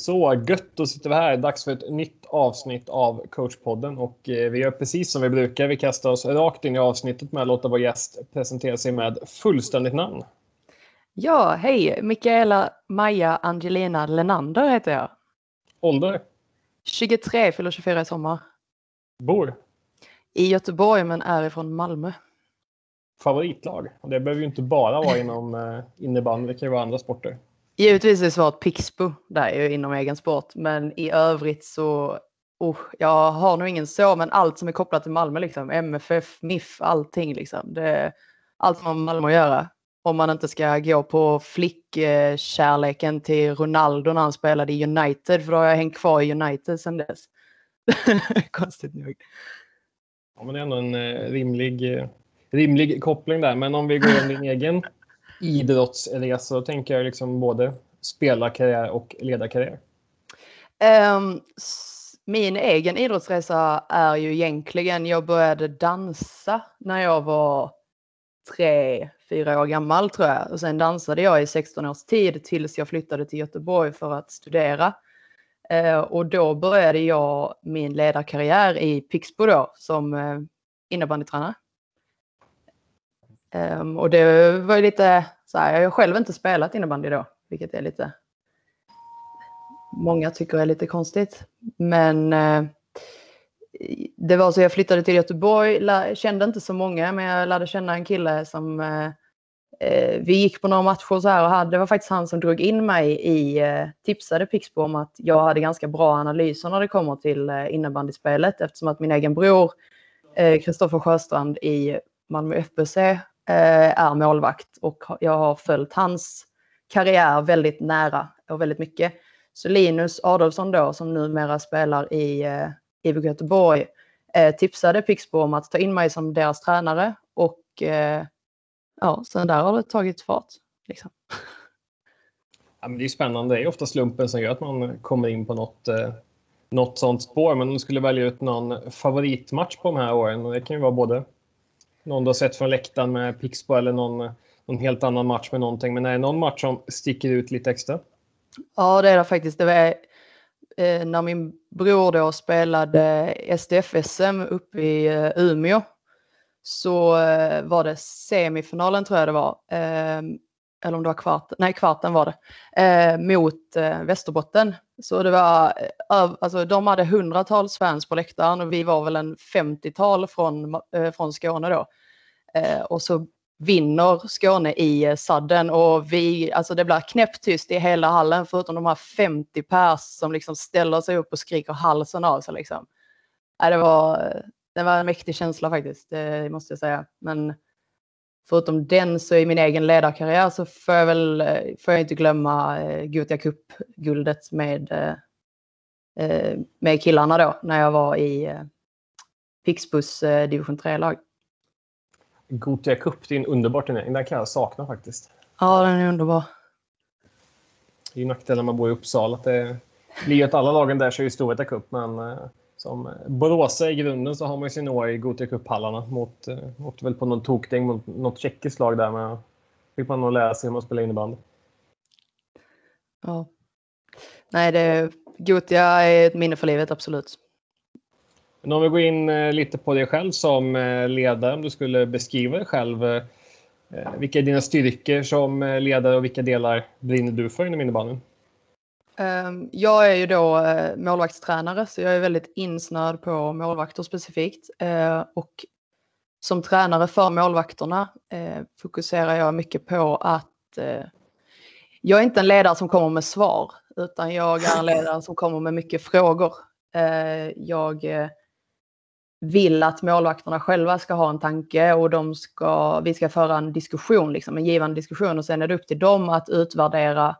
Så gött, då sitter vi här. Dags för ett nytt avsnitt av coachpodden och eh, vi gör precis som vi brukar. Vi kastar oss rakt in i avsnittet med att låta vår gäst presentera sig med fullständigt namn. Ja, hej! Mikaela Maja Angelina Lenander heter jag. Ålder? 23, fyller 24 i sommar. Bor? I Göteborg men är ifrån Malmö. Favoritlag? Det behöver ju inte bara vara inom eh, innebandy, det kan ju vara andra sporter. Givetvis är svaret Pixbo, där är ju inom egen sport. Men i övrigt så, oh, jag har nog ingen så, men allt som är kopplat till Malmö, liksom, MFF, MIF, allting liksom. Det, allt som har med Malmö att göra. Om man inte ska gå på flickkärleken till Ronaldo när han spelade i United, för då har jag hängt kvar i United sedan dess. Konstigt nog. Ja, men det är ändå en eh, rimlig, eh, rimlig koppling där. Men om vi går in din egen idrottsresa, alltså, då tänker jag liksom både spelarkarriär och ledarkarriär. Um, min egen idrottsresa är ju egentligen, jag började dansa när jag var tre, fyra år gammal tror jag. Och sen dansade jag i 16 års tid tills jag flyttade till Göteborg för att studera. Uh, och då började jag min ledarkarriär i Pixbo då som uh, innebandytränare. Um, och det var ju lite så här, jag har själv inte spelat innebandy då, vilket är lite många tycker är lite konstigt. Men uh, det var så jag flyttade till Göteborg, kände inte så många, men jag lärde känna en kille som uh, vi gick på några matcher så här och hade, det var faktiskt han som drog in mig i, tipsade Pixbo om att jag hade ganska bra analyser när det kommer till innebandyspelet eftersom att min egen bror Kristoffer Sjöstrand i Malmö FBC Eh, är målvakt och jag har följt hans karriär väldigt nära och väldigt mycket. Så Linus Adolfsson då som numera spelar i eh, IBK Göteborg eh, tipsade Pixbo om att ta in mig som deras tränare och ja, sen där har det tagit fart. Liksom. Ja, men det är spännande. Det är ofta slumpen som gör att man kommer in på något, något sånt spår. Men om du skulle välja ut någon favoritmatch på de här åren, och det kan ju vara både någon du har sett från läktaren med Pixbo eller någon, någon helt annan match med någonting. Men är det någon match som sticker ut lite extra? Ja, det är det faktiskt. Det var eh, när min bror då spelade SDF-SM uppe i eh, Umeå så eh, var det semifinalen tror jag det var. Ehm, eller om det var kvarten, nej kvarten var det, eh, mot eh, Västerbotten. Så det var, eh, alltså de hade hundratals fans på läktaren och vi var väl en 50-tal från, eh, från Skåne då. Eh, och så vinner Skåne i eh, sadden och vi, alltså det blir knäpptyst i hela hallen förutom de här 50 pers som liksom ställer sig upp och skriker halsen av sig liksom. det, var, eh, det var en mäktig känsla faktiskt, det måste jag säga. Men förutom den så i min egen ledarkarriär så får jag väl får jag inte glömma eh, Gothia Cup-guldet med, eh, med killarna då när jag var i eh, Pixbus eh, division 3-lag. Gothia Cup, det är en underbar turnering. Den kan jag sakna faktiskt. Ja, den är underbar. Det är ju nackdelen när man bor i Uppsala. Att det blir ju att alla lagen där kör ju Storvreta Cup, men eh, som Boråsa i grunden så har man ju sin år i Gothia Cup-hallarna. Mot, åkte väl på någon tokdäng mot något tjeckiskt lag där. Men fick man nog lära sig hur man spelar innebandy. Ja. Nej, det, Gothia är ett minne för livet, absolut. Men om vi går in lite på dig själv som ledare, om du skulle beskriva dig själv. Vilka är dina styrkor som ledare och vilka delar brinner du för inom innebandyn? Ehm, jag är ju då eh, målvaktstränare så jag är väldigt insnöad på målvakter specifikt. Eh, och som tränare för målvakterna eh, fokuserar jag mycket på att jag är inte en ledare som kommer med svar utan jag är en ledare som kommer med mycket frågor. Jag vill att målvakterna själva ska ha en tanke och de ska, vi ska föra en diskussion, liksom, en givande diskussion och sen är det upp till dem att utvärdera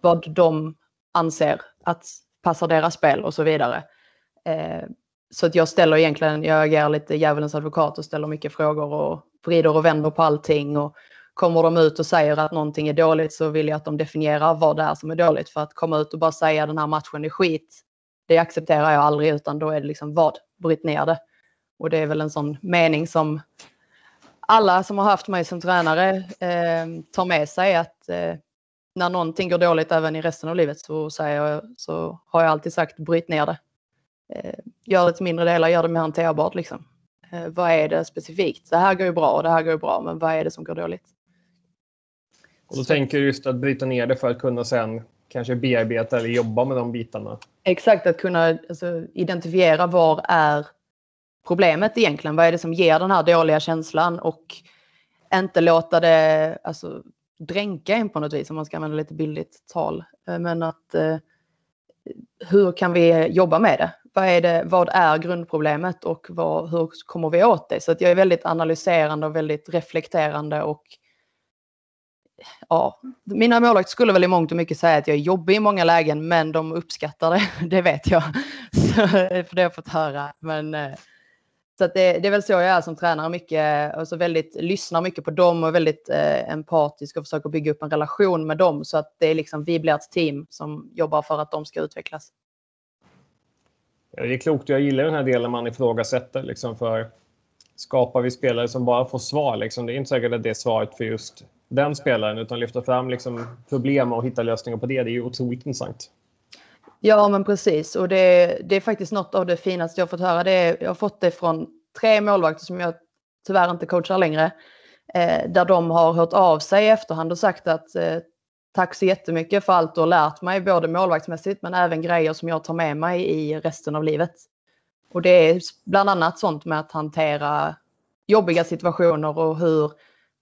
vad de anser att passar deras spel och så vidare. Eh, så att jag ställer egentligen, jag agerar lite djävulens advokat och ställer mycket frågor och vrider och vänder på allting. Och kommer de ut och säger att någonting är dåligt så vill jag att de definierar vad det är som är dåligt. För att komma ut och bara säga den här matchen är skit, det accepterar jag aldrig utan då är det liksom vad, bryt ner det. Och det är väl en sån mening som alla som har haft mig som tränare eh, tar med sig att eh, när någonting går dåligt även i resten av livet så, säger jag, så har jag alltid sagt bryt ner det. Eh, gör det till mindre delar, gör det mer hanterbart. Liksom. Eh, vad är det specifikt? Det här går ju bra och det här går ju bra, men vad är det som går dåligt? Och då så. tänker du just att bryta ner det för att kunna sen kanske bearbeta eller jobba med de bitarna. Exakt, att kunna alltså, identifiera var är problemet egentligen? Vad är det som ger den här dåliga känslan? Och inte låta det alltså, dränka en på något vis, om man ska använda lite billigt tal. Eh, men att eh, hur kan vi jobba med det? Vad är, det, vad är grundproblemet och vad, hur kommer vi åt det? Så att jag är väldigt analyserande och väldigt reflekterande och ja, mina målvakter skulle väl i mångt och mycket säga att jag är jobbig i många lägen, men de uppskattar det. Det vet jag. Så, eh, för det har jag fått höra. Men, eh, så det, det, är väl så jag är som tränare mycket, alltså väldigt, lyssnar mycket på dem och väldigt eh, empatisk och försöker bygga upp en relation med dem så att det är liksom, vi blir ett team som jobbar för att de ska utvecklas. Ja, det är klokt. Jag gillar den här delen man ifrågasätter. Liksom för skapar vi spelare som bara får svar, liksom, det är inte säkert att det är svaret för just den spelaren, utan lyfta fram liksom, problem och hitta lösningar på det. Det är ju otroligt intressant. Ja, men precis. Och det, det är faktiskt något av det finaste jag fått höra. Det är, jag har fått det från tre målvakter som jag tyvärr inte coachar längre. Eh, där de har hört av sig i efterhand och sagt att eh, tack så jättemycket för allt du har lärt mig, både målvaktsmässigt men även grejer som jag tar med mig i resten av livet. Och det är bland annat sånt med att hantera jobbiga situationer och hur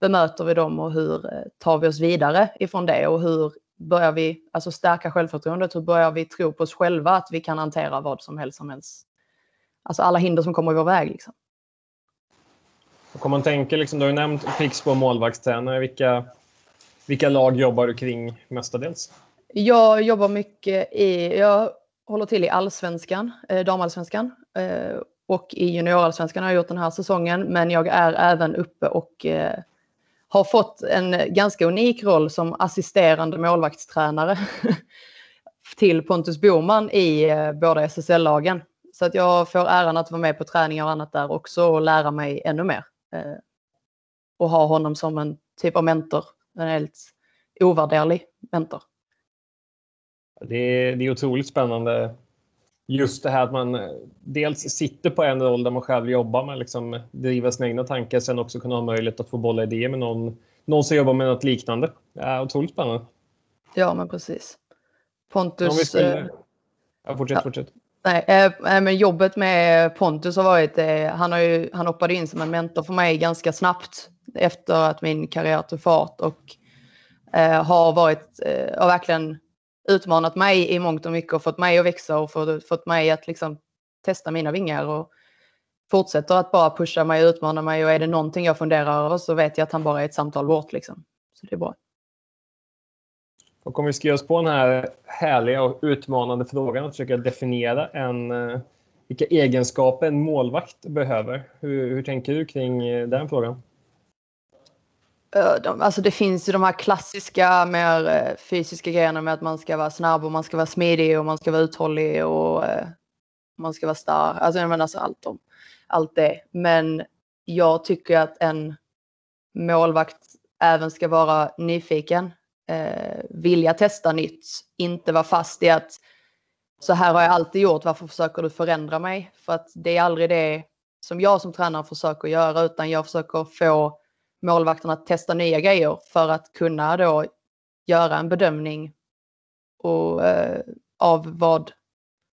bemöter vi dem och hur eh, tar vi oss vidare ifrån det och hur börjar vi alltså stärka självförtroendet? Hur börjar vi tro på oss själva att vi kan hantera vad som helst som helst? Alltså alla hinder som kommer i vår väg. Liksom. Och om man tänker, liksom, du har ju nämnt Pixbo målvaktstränare. Vilka, vilka lag jobbar du kring mestadels? Jag jobbar mycket i, jag håller till i allsvenskan, eh, damallsvenskan. Eh, och i juniorallsvenskan har jag gjort den här säsongen. Men jag är även uppe och eh, har fått en ganska unik roll som assisterande målvaktstränare till Pontus Boman i eh, båda SSL-lagen. Så att jag får äran att vara med på träningar och annat där också och lära mig ännu mer. Eh, och ha honom som en typ av mentor, en helt ovärderlig mentor. Det är, det är otroligt spännande just det här att man eh, dels sitter på en roll där man själv jobbar med liksom driva sina egna tankar, sen också kunna ha möjlighet att få bolla idéer med någon, någon som jobbar med något liknande. Det är otroligt spännande. Ja, men precis. Pontus... Eh, ja, fortsätt, ja. fortsätt. Nej, äh, men jobbet med Pontus har varit, äh, han, har ju, han hoppade in som en mentor för mig ganska snabbt efter att min karriär tog fart och äh, har varit, har verkligen utmanat mig i mångt och mycket och fått mig att växa och fått mig att liksom testa mina vingar och fortsätter att bara pusha mig och utmana mig och är det någonting jag funderar över så vet jag att han bara är ett samtal bort liksom. Så det är bra. Och om vi ska ge oss på den här härliga och utmanande frågan att försöka definiera en, eh, vilka egenskaper en målvakt behöver. Hur, hur tänker du kring eh, den frågan? Eh, de, alltså det finns ju de här klassiska mer eh, fysiska grejerna med att man ska vara snabb och man ska vara smidig och man ska vara uthållig och eh, man ska vara stark. Alltså jag menar alltså allt, om, allt det. Men jag tycker att en målvakt även ska vara nyfiken, eh, vilja testa nytt, inte vara fast i att så här har jag alltid gjort, varför försöker du förändra mig? För att det är aldrig det som jag som tränare försöker göra, utan jag försöker få målvakterna att testa nya grejer för att kunna då göra en bedömning och, eh, av vad,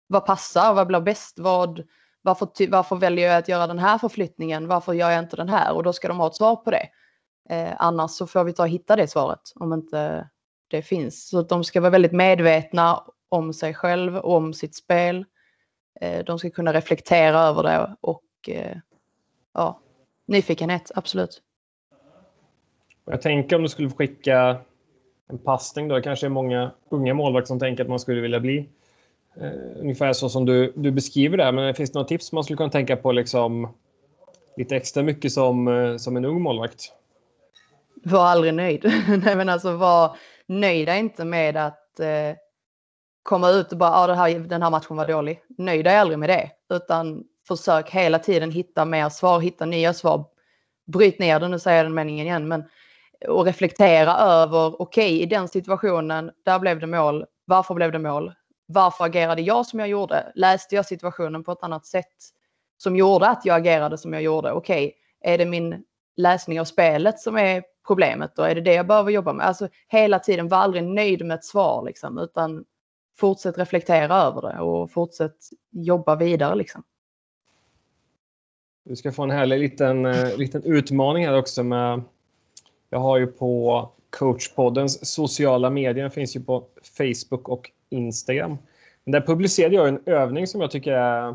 vad passar, vad blir bäst, vad, varför, varför väljer jag att göra den här förflyttningen, varför gör jag inte den här? Och då ska de ha ett svar på det. Eh, annars så får vi ta och hitta det svaret om inte det finns. Så att de ska vara väldigt medvetna om sig själv, om sitt spel. Eh, de ska kunna reflektera över det och eh, ja, nyfikenhet, absolut. Jag tänker om du skulle skicka en passning då, det kanske är många unga målvakter som tänker att man skulle vilja bli eh, ungefär så som du, du beskriver det. Men finns det några tips man skulle kunna tänka på liksom, lite extra mycket som, eh, som en ung målvakt? Var aldrig nöjd. Nej men alltså var nöjda inte med att eh, komma ut och bara, ah, ja här, den här matchen var dålig. Nöjda är aldrig med det, utan försök hela tiden hitta mer svar, hitta nya svar. Bryt ner den, nu säger jag den meningen igen, men och reflektera över, okej, okay, i den situationen, där blev det mål. Varför blev det mål? Varför agerade jag som jag gjorde? Läste jag situationen på ett annat sätt som gjorde att jag agerade som jag gjorde? Okej, okay, är det min läsning av spelet som är problemet då? Är det det jag behöver jobba med? Alltså hela tiden, var aldrig nöjd med ett svar liksom, utan fortsätt reflektera över det och fortsätt jobba vidare liksom. Du ska få en härlig liten, eh, liten utmaning här också med jag har ju på coachpoddens sociala medier, den finns ju på Facebook och Instagram. Men där publicerade jag en övning som jag tycker är,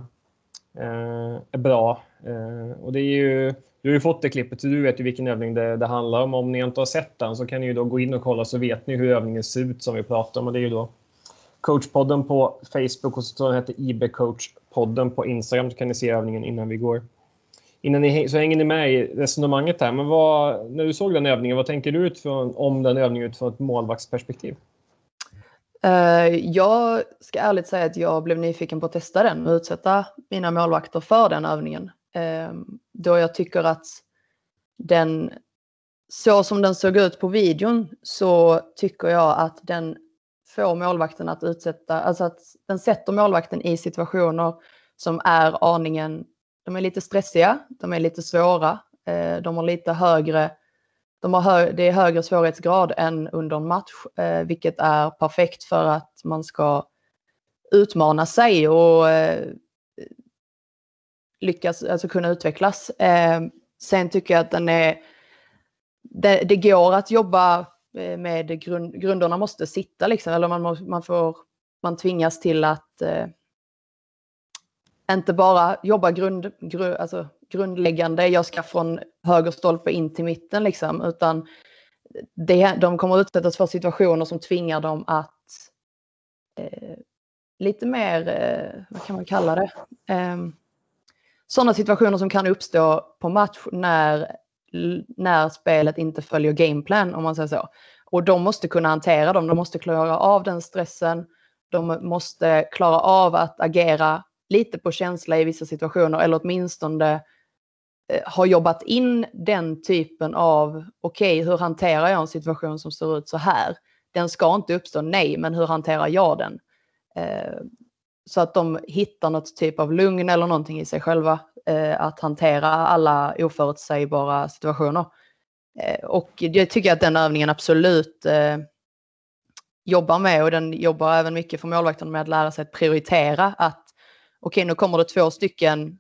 eh, är bra. Eh, och det är ju, du har ju fått det klippet så du vet ju vilken övning det, det, handlar om. Om ni inte har sett den så kan ni ju då gå in och kolla så vet ni hur övningen ser ut som vi pratar om. Och det är ju då coachpodden på Facebook och så den heter IB coachpodden på Instagram. Så kan ni se övningen innan vi går innan ni, så hänger ni med i resonemanget här. Men vad, när du såg den övningen, vad tänker du utifrån, om den övningen utifrån ett målvaktsperspektiv? Uh, jag ska ärligt säga att jag blev nyfiken på att testa den och utsätta mina målvakter för den övningen. Uh, då jag tycker att den, så som den såg ut på videon så tycker jag att den får målvakten att utsätta, alltså att den sätter målvakten i situationer som är aningen de är lite stressiga, de är lite svåra, eh, de har lite högre de har hö det är högre svårighetsgrad än under en match, eh, vilket är perfekt för att man ska utmana sig och eh, lyckas, alltså kunna utvecklas. sen tycker jag att den är, det, det går att jobba med grund, grunderna måste sitta liksom, eller man, man får, man tvingas till att inte bara jobba grund, grund, alltså grundläggande, jag ska från höger stolpe in till mitten liksom, utan det, de kommer utsättas för situationer som tvingar dem att eh, lite mer, eh, vad kan man kalla det, eh, sådana situationer som kan uppstå på match när, när spelet inte följer gameplan om man säger så. Och de måste kunna hantera dem, de måste klara av den stressen, de måste klara av att agera lite på känsla i vissa situationer eller åtminstone eh, har jobbat in den typen av, okej, okay, hur hanterar jag en situation som ser ut så här? Den ska inte uppstå, nej, men hur hanterar jag den? Eh, så att de hittar något typ av lugn eller någonting i sig själva eh, att hantera alla oförutsägbara situationer. Eh, och jag tycker att den övningen absolut eh, jobbar med och den jobbar även mycket för målvakten med att lära sig att prioritera att okej, nu kommer det två stycken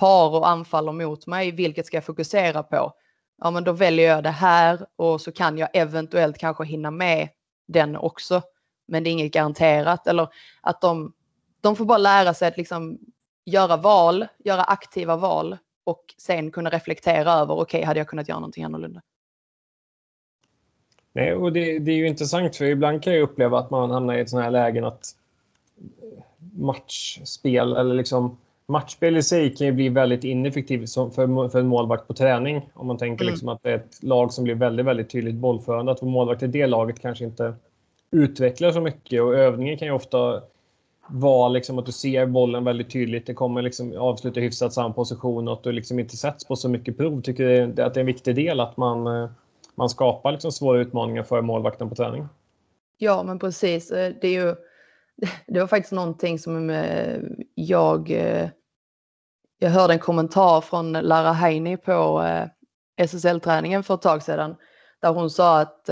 par och anfaller mot mig, vilket ska jag fokusera på? Ja, men då väljer jag det här och så kan jag eventuellt kanske hinna med den också. Men det är inget garanterat. Eller att de, de får bara lära sig att liksom göra val, göra aktiva val och sen kunna reflektera över, okej, okay, hade jag kunnat göra någonting annorlunda? Nej, och det, det, är ju intressant för ibland kan jag uppleva att man hamnar i ett sådant här lägen att matchspel eller liksom matchspel i sig kan ju bli väldigt ineffektivt för, för en målvakt på träning. Om man tänker mm. liksom att det är ett lag som blir väldigt, väldigt tydligt bollförande. Att vara målvakt i det laget kanske inte utvecklar så mycket och övningen kan ju ofta vara liksom att du ser bollen väldigt tydligt. Det kommer liksom avsluta hyfsat samma position och att du liksom inte sätts på så mycket prov. Tycker det, att det är en viktig del att man, eh, man skapar liksom svåra utmaningar för målvakten på träning. Ja, men precis. Eh, det är ju det var faktiskt någonting som eh, jag... Eh, jag hörde en kommentar från Lara Heini på eh, SSL-träningen för ett tag sedan. Där hon sa att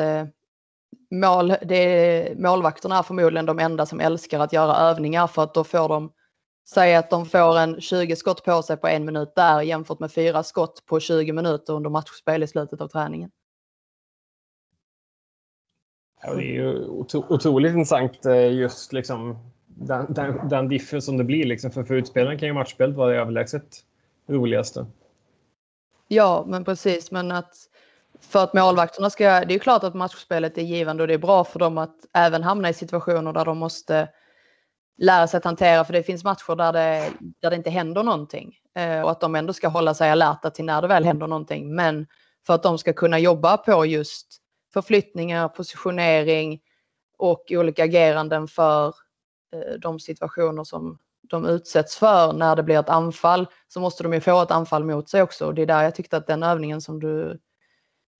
mål, det, målvakterna är förmodligen de enda som älskar att göra övningar för att då får de säga att de får en 20 skott på sig på en minut där jämfört med fyra skott på 20 minuter under matchspel i slutet av träningen. Ja, det är ju otroligt intressant eh, just liksom den, den, den diffen som det blir. Liksom. För, för utspelaren kan ju matchspelet vara det överlägset roligaste. Ja, men precis. Men att för att målvakterna ska... Det är ju klart att matchspelet är givande och det är bra för dem att även hamna i situationer där de måste lära sig att hantera. För det finns matcher där det, där det inte händer någonting. Eh, och att de ändå ska hålla sig alerta till när det väl händer någonting. Men för att de ska kunna jobba på just förflyttningar, eh, positionering och olika ageranden för eh, de situationer som de utsätts för när det blir ett anfall så måste de ju få ett anfall mot sig också. Och det är där jag tyckte att den övningen som du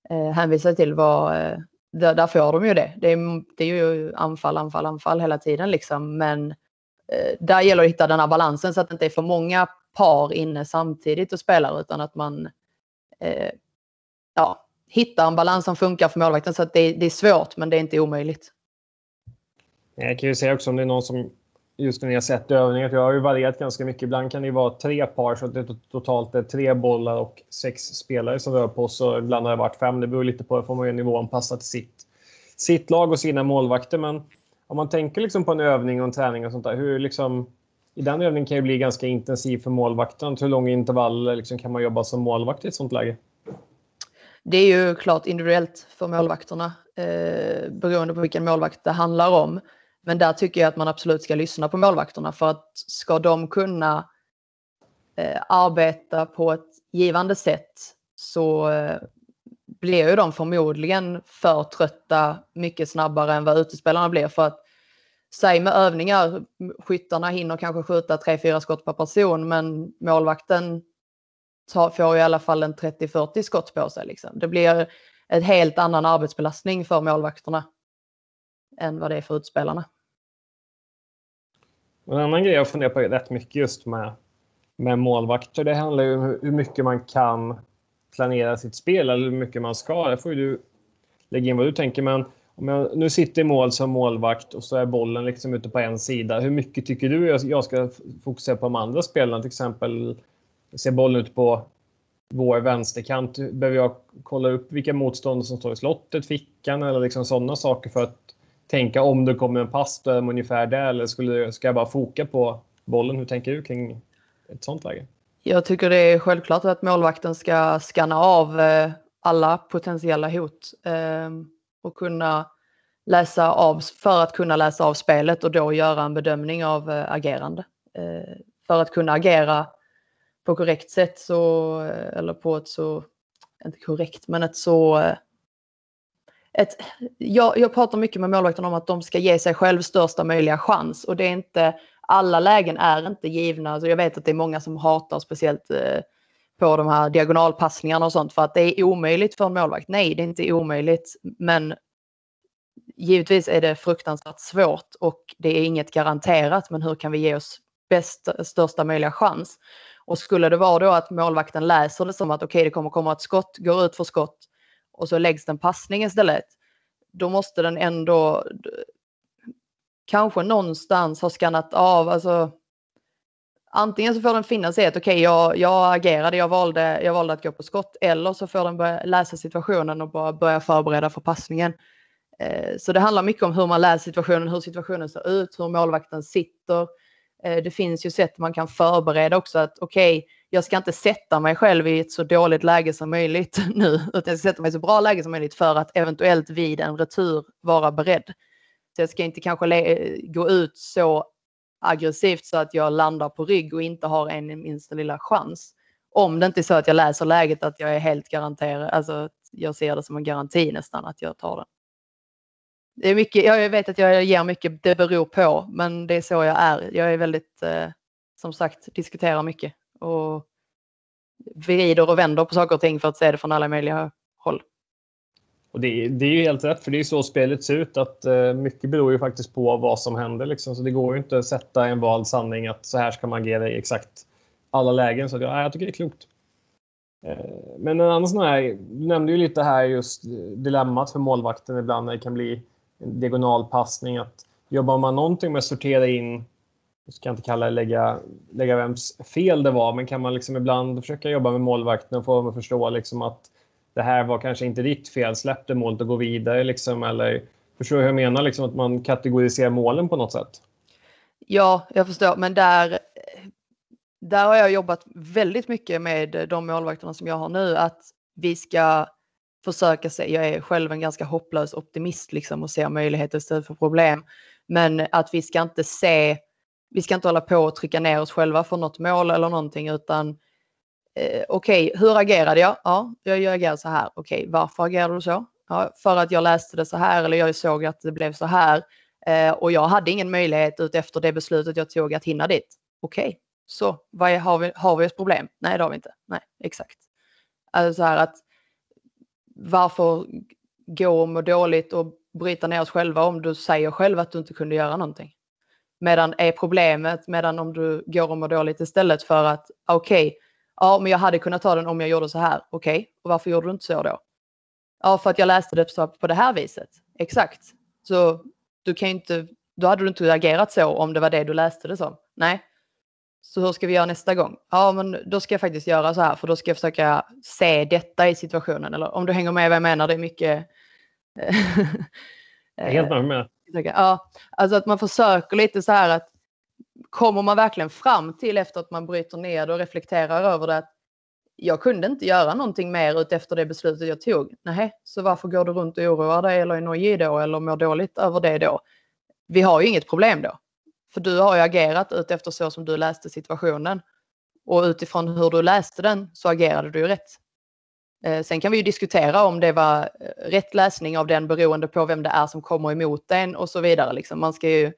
eh, hänvisade till var, eh, där, där får de ju det. Det är, det är ju anfall, anfall, anfall hela tiden liksom. Men eh, där gäller det att hitta den här balansen så att det inte är för många par inne samtidigt och spelar utan att man eh, ja, hitta en balans som funkar för målvakten. Så att det, det är svårt men det är inte omöjligt. Jag kan ju säga också om det är någon som just när jag sett övningar, jag har ju varierat ganska mycket. Ibland kan det vara tre par så att det totalt är tre bollar och sex spelare som rör på sig. Ibland har det varit fem. Det beror lite på, det får man ju nivåanpassa till sitt, sitt lag och sina målvakter. Men om man tänker liksom på en övning och en träning och sånt där, hur liksom i den övningen kan ju bli ganska intensiv för målvakten. Hur långa intervaller liksom kan man jobba som målvakt i ett sånt läge? Det är ju klart individuellt för målvakterna eh, beroende på vilken målvakt det handlar om. Men där tycker jag att man absolut ska lyssna på målvakterna för att ska de kunna eh, arbeta på ett givande sätt så eh, blir ju de förmodligen för trötta mycket snabbare än vad utespelarna blir. För att säg med övningar, skyttarna hinner kanske skjuta 3-4 skott per person men målvakten tar, får i alla fall en 30-40 skott på sig. Liksom. Det blir en helt annan arbetsbelastning för målvakterna än vad det är för utspelarna. En annan grej jag funderar på rätt mycket just med, med målvakter, det handlar ju om hur mycket man kan planera sitt spel eller hur mycket man ska. Där får ju du lägga in vad du tänker. Men om jag nu sitter i mål som målvakt och så är bollen liksom ute på en sida. Hur mycket tycker du jag ska fokusera på de andra spelarna? Till exempel ser bollen ut på vår vänsterkant. Behöver jag kolla upp vilka motståndare som står i slottet, fickan eller liksom sådana saker för att tänka om det kommer en pass då är de ungefär där eller skulle, ska jag bara foka på bollen? Hur tänker du kring ett sånt läge? Jag tycker det är självklart att målvakten ska skanna av eh, alla potentiella hot eh, och kunna läsa av för att kunna läsa av spelet och då göra en bedömning av eh, agerande. För att kunna agera på korrekt sätt så, eller på ett så, inte korrekt, men ett så ett, jag, jag pratar mycket med målvakterna om att de ska ge sig själv största möjliga chans och det är inte, alla lägen är inte givna. Alltså jag vet att det är många som hatar speciellt eh, på de här diagonalpassningarna och sånt för att det är omöjligt för en målvakt. Nej, det är inte omöjligt, men givetvis är det fruktansvärt svårt och det är inget garanterat, men hur kan vi ge oss bäst, största möjliga chans? Och skulle det vara då att målvakten läser det som att okej, okay, det kommer komma ett skott, går ut för skott, och så läggs den passning istället. Då måste den ändå kanske någonstans ha skannat av. Alltså, antingen så får den finna sig i att okej, okay, jag, jag agerade, jag valde, jag valde att gå på skott. Eller så får den börja läsa situationen och bara börja förbereda för passningen. Eh, så det handlar mycket om hur man läser situationen, hur situationen ser ut, hur målvakten sitter. Eh, det finns ju sätt man kan förbereda också att okej, okay, jag ska inte sätta mig själv i ett så dåligt läge som möjligt nu, utan jag ska sätta mig i så bra läge som möjligt för att eventuellt vid en retur vara beredd. Så jag ska inte kanske eh, gå ut så aggressivt så att jag landar på rygg och inte har en minsta lilla chans. Om det inte är så att jag läser läget att jag är helt garanterad, alltså jag ser det som en garanti nästan att jag tar den. Det är mycket, jag vet att jag ger mycket, det beror på, men det är så jag är. Jag är väldigt, eh, som sagt, diskuterar mycket och vrider och vänder på saker och ting för att se det från alla möjliga håll. Och det, det är ju helt rätt, för det är så spelet ser ut. att eh, Mycket beror ju faktiskt på vad som händer. Liksom. Så det går ju inte att sätta en vald sanning att så här ska man agera i exakt alla lägen. Så ja, jag tycker det är klokt. Eh, men en annan sån här, du nämnde ju lite här just eh, dilemmat för målvakten ibland när det kan bli en diagonalpassning. Att jobbar man någonting med att sortera in jag ska inte kalla det lägga, lägga vems fel det var, men kan man liksom ibland försöka jobba med målvakten och få dem att förstå liksom att det här var kanske inte ditt fel, släpp det målet och gå vidare liksom, eller förstår du hur jag menar, liksom att man kategoriserar målen på något sätt? Ja, jag förstår, men där, där har jag jobbat väldigt mycket med de målvakterna som jag har nu, att vi ska försöka se, jag är själv en ganska hopplös optimist liksom och ser möjligheter istället för problem, men att vi ska inte se vi ska inte hålla på och trycka ner oss själva för något mål eller någonting utan eh, okej, okay, hur agerade jag? Ja, jag, agerade så här. Okej, okay, varför agerade du så? Ja, för att jag läste det så här eller jag såg att det blev så här eh, och jag hade ingen möjlighet ut efter det beslutet jag tog att hinna dit. Okej, okay, så vad är, har, vi, har vi ett problem? Nej, det har vi inte. Nej, exakt. Alltså så här att varför gå och må dåligt och bryta ner oss själva om du säger själv att du inte kunde göra någonting? Medan är problemet, medan om du går och mår dåligt istället för att okej, okay, ja men jag hade kunnat ta den om jag gjorde så här, okej, okay, och varför gjorde du inte så då? Ja, för att jag läste det på det här viset. Exakt. Så du kan inte, då hade du inte agerat så om det var det du läste det som. Nej. Så hur ska vi göra nästa gång? Ja, men då ska jag faktiskt göra så här, för då ska jag försöka se detta i situationen. Eller om du hänger med vad jag menar, det är mycket... jag är helt med. Ja, alltså att man försöker lite så här att kommer man verkligen fram till efter att man bryter ner och reflekterar över det att jag kunde inte göra någonting mer ut efter det beslutet jag tog. Nej, så varför går du runt och oroar dig eller är nojig då eller mår dåligt över det då? Vi har ju inget problem då. För du har ju agerat utefter så som du läste situationen. Och utifrån hur du läste den så agerade du ju rätt. Eh, sen kan vi ju diskutera om det var eh, rätt läsning av den beroende på vem det är som kommer emot en och så vidare. Liksom. Man ska ju,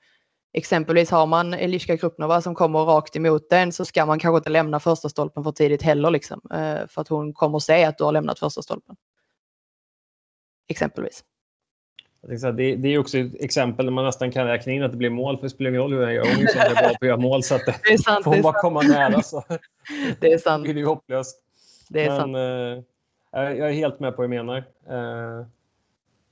exempelvis har man Eliska Krupnova som kommer rakt emot en så ska man kanske inte lämna första stolpen för tidigt heller. Liksom, eh, för att hon kommer se att du har lämnat första stolpen. Exempelvis. Det, det är också ett exempel där man nästan kan räkna in att det blir mål, för det spelar ingen roll hur jag gör. Hon är bra på att göra mål, så att det, är sant, får hon bara komma nära så det är sant. blir det hopplöst. Det är men, sant. Eh, jag är helt med på vad du menar. Eh,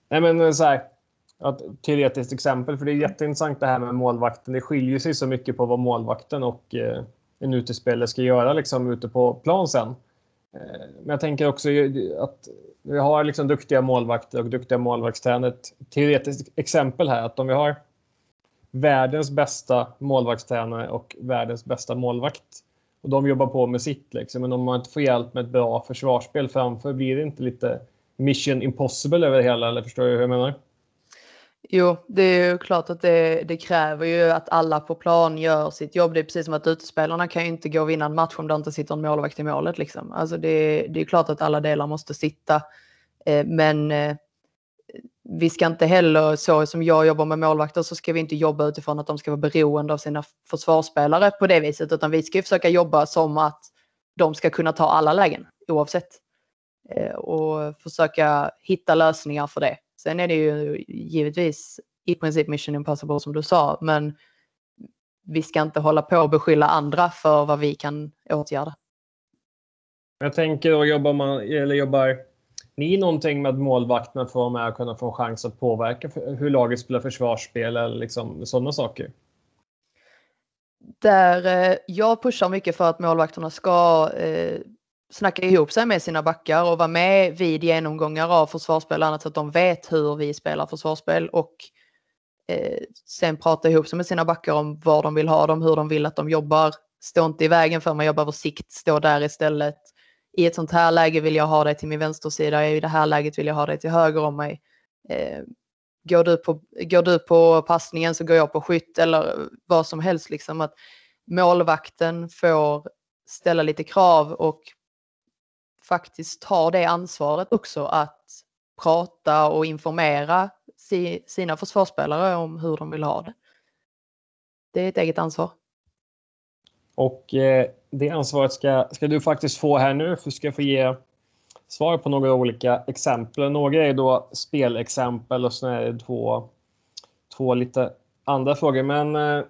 nej, men så här, ett teoretiskt exempel, för det är jätteintressant det här med målvakten. Det skiljer sig så mycket på vad målvakten och eh, en utespelare ska göra liksom, ute på plan sen. Eh, men jag tänker också att vi har liksom duktiga målvakter och duktiga målvaktstränare. Ett teoretiskt exempel här att om vi har världens bästa målvaktstränare och världens bästa målvakt och de jobbar på med sitt liksom, men om man inte får hjälp med ett bra försvarsspel framför blir det inte lite mission impossible över det hela eller förstår du hur jag menar? Jo, det är ju klart att det, det, kräver ju att alla på plan gör sitt jobb. Det är precis som att utespelarna kan ju inte gå och vinna en match om det inte sitter en målvakt i målet. Liksom. Alltså det, det är klart att alla delar måste sitta. Eh, men eh, vi ska inte heller, så som jag jobbar med målvakter, så ska vi inte jobba utifrån att de ska vara beroende av sina försvarsspelare på det viset, utan vi ska försöka jobba som att de ska kunna ta alla lägen oavsett. Eh, och försöka hitta lösningar för det. Sen är det ju givetvis i princip mission impossible som du sa, men vi ska inte hålla på och beskylla andra för vad vi kan åtgärda. Jag tänker jobbar man, eller jobbar ni någonting med målvakterna för att vara med och kunna få en chans att påverka hur laget spelar försvarsspel eller liksom sådana saker? Där eh, jag pushar mycket för att målvakterna ska eh, snacka ihop sig med sina backar och vara med vid genomgångar av försvarsspel annat så att de vet hur vi spelar försvarsspel och eh, sen prata ihop sig med sina backar om var de vill ha dem, hur de vill att de jobbar. Stå inte i vägen för mig, jag behöver sikt, stå där istället. I ett sånt här läge vill jag ha dig till min vänstersida, i det här läget vill jag ha dig till höger om mig. Eh, går, du på, går du på passningen så går jag på skytt eller vad som helst. Liksom att målvakten får ställa lite krav och faktiskt tar det ansvaret också att prata och informera sina försvarsspelare om hur de vill ha det. Det är ett eget ansvar. Och eh, det ansvaret ska, ska du faktiskt få här nu, för du ska få ge svar på några olika exempel. Några är då spelexempel och sen är det två, två lite andra frågor. Men eh,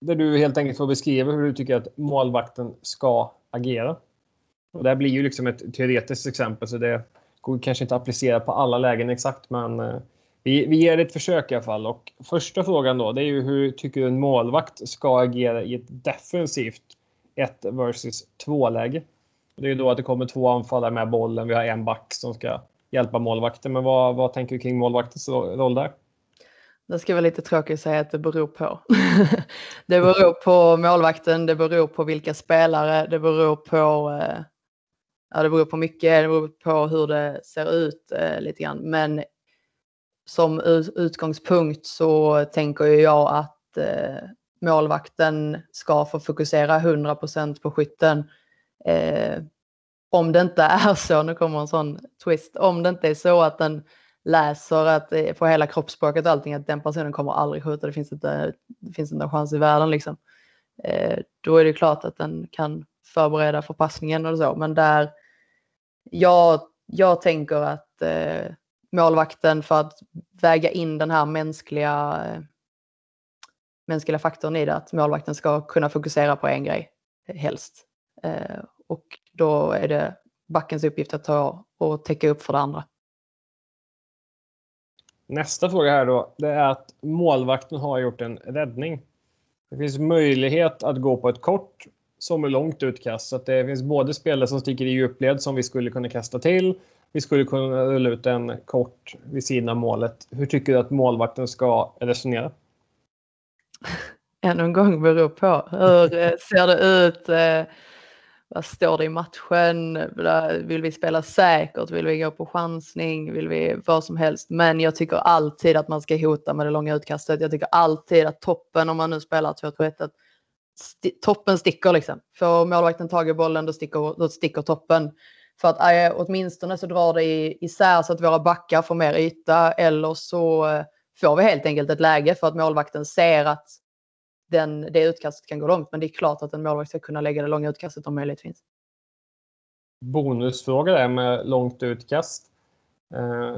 där du helt enkelt får beskriva hur du tycker att målvakten ska agera. Och det här blir ju liksom ett teoretiskt exempel så det går kanske inte att applicera på alla lägen exakt men eh, vi, vi ger det ett försök i alla fall. Och första frågan då det är ju hur tycker du en målvakt ska agera i ett defensivt 1 versus 2 läge? Det är ju då att det kommer två anfallare med bollen. Vi har en back som ska hjälpa målvakten. Men vad, vad tänker du kring målvaktens roll där? Det ska vara lite tråkigt att säga att det beror på. det beror på målvakten, det beror på vilka spelare, det beror på eh, ja, det beror på mycket, det beror på hur det ser ut eh, lite grann. Men som utgångspunkt så tänker jag att eh, målvakten ska få fokusera 100% på skytten. Eh, om det inte är så, nu kommer en sån twist, om det inte är så att den läser att på hela kroppsspråket och allting att den personen kommer aldrig skjuta, det finns inte, det finns inte en chans i världen liksom. Eh, då är det klart att den kan förbereda för passningen och så, men där jag jag tänker att eh, målvakten för att väga in den här mänskliga, eh, mänskliga faktorn i det, att målvakten ska kunna fokusera på en grej helst. Eh, och då är det backens uppgift att ta och täcka upp för det andra. Nästa fråga här då, det är att målvakten har gjort en räddning. Det finns möjlighet att gå på ett kort som är långt utkast. Så att det finns både spelare som sticker i djupled som vi skulle kunna kasta till. Vi skulle kunna rulla ut en kort vid sidan av målet. Hur tycker du att målvakten ska resonera? Ännu en gång beror på. Hur eh, ser det ut? Eh, vad står det i matchen? Vill vi spela säkert? Vill vi gå på chansning? Vill vi vad som helst? Men jag tycker alltid att man ska hota med det långa utkastet. Jag tycker alltid att toppen, om man nu spelar 2-2-1, st toppen sticker liksom. Får målvakten tag i bollen då sticker, då sticker toppen. För att äh, åtminstone så drar det isär så att våra backar får mer yta eller så äh, får vi helt enkelt ett läge för att målvakten ser att den, det utkastet kan gå långt. Men det är klart att en målvakt ska kunna lägga det långa utkastet om möjligt finns. Bonusfråga där med långt utkast. Eh,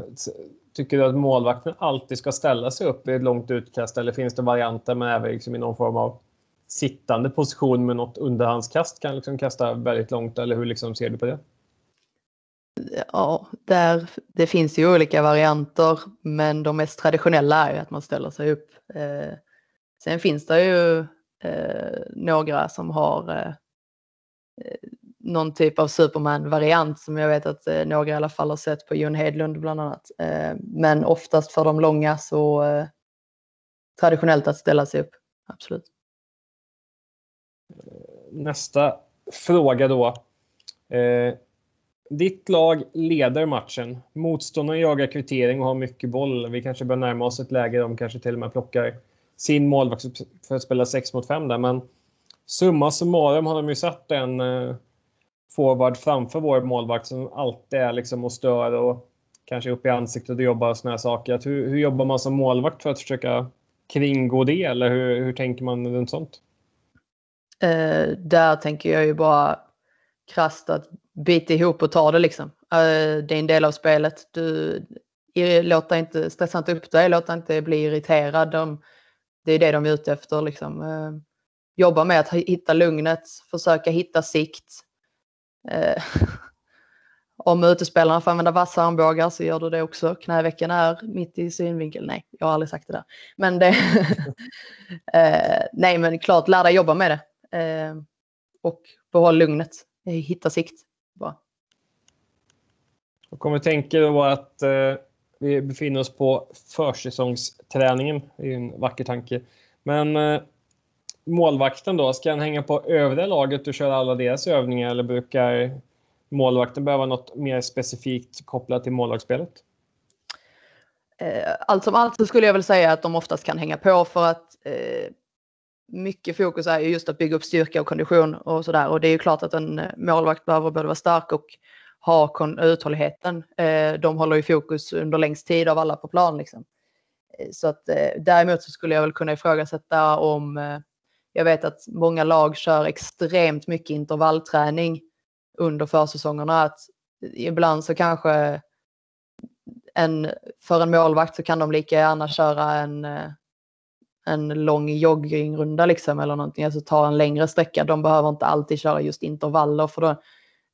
tycker du att målvakten alltid ska ställa sig upp i ett långt utkast eller finns det varianter med även liksom i någon form av sittande position med något underhandskast kan liksom kasta väldigt långt eller hur liksom ser du på det? Ja, där, det finns ju olika varianter men de mest traditionella är att man ställer sig upp. Eh, Sen finns det ju eh, några som har eh, eh, någon typ av Superman-variant som jag vet att eh, några i alla fall har sett på Jon Hedlund bland annat. Eh, men oftast för de långa så eh, traditionellt att ställa sig upp, absolut. Nästa fråga då. Eh, ditt lag leder matchen. Motståndaren jagar kvittering och har mycket boll. Vi kanske börjar närma oss ett läge där de kanske till och med plockar sin målvakt för att spela 6 mot 5 där. Men summa summarum har de ju satt en eh, forward framför vår målvakt som alltid är liksom och stör och kanske upp i ansiktet och jobbar och såna här saker. Att hur, hur jobbar man som målvakt för att försöka kringgå det eller hur, hur tänker man runt sånt? Eh, där tänker jag ju bara krasst att bita ihop och ta det liksom. Eh, det är en del av spelet. Du låter inte, stressa inte upp dig, låt inte bli irriterad. De, det är det de är ute efter. Liksom. Eh, jobba med att hitta lugnet, försöka hitta sikt. Eh, om utespelarna får använda vassa armbågar så gör du det också. Knävecken är mitt i synvinkel. Nej, jag har aldrig sagt det där. Men det... eh, nej, men klart, lär dig jobba med det. Eh, och behåll lugnet. Hitta sikt. Bara. Och om vi tänker då att eh, vi befinner oss på försäsongsträningen. Det är en vacker tanke. Men eh, målvakten då, ska han hänga på övriga laget och köra alla deras övningar eller brukar målvakten behöva något mer specifikt kopplat till målvaktsspelet? Eh, allt som allt så skulle jag väl säga att de oftast kan hänga på för att eh, mycket fokus är ju just att bygga upp styrka och kondition och sådär. Och det är ju klart att en eh, målvakt behöver både vara stark och ha uthålligheten. Eh, de håller ju fokus under längst tid av alla på plan. Liksom. Eh, så att däremot så skulle jag väl kunna ifrågasätta om jag vet att många lag kör extremt mycket intervallträning under försäsongerna. Att ibland så kanske en, för en målvakt så kan de lika gärna köra en, en lång joggingrunda liksom eller någonting, alltså ta en längre sträcka. De behöver inte alltid köra just intervaller för då,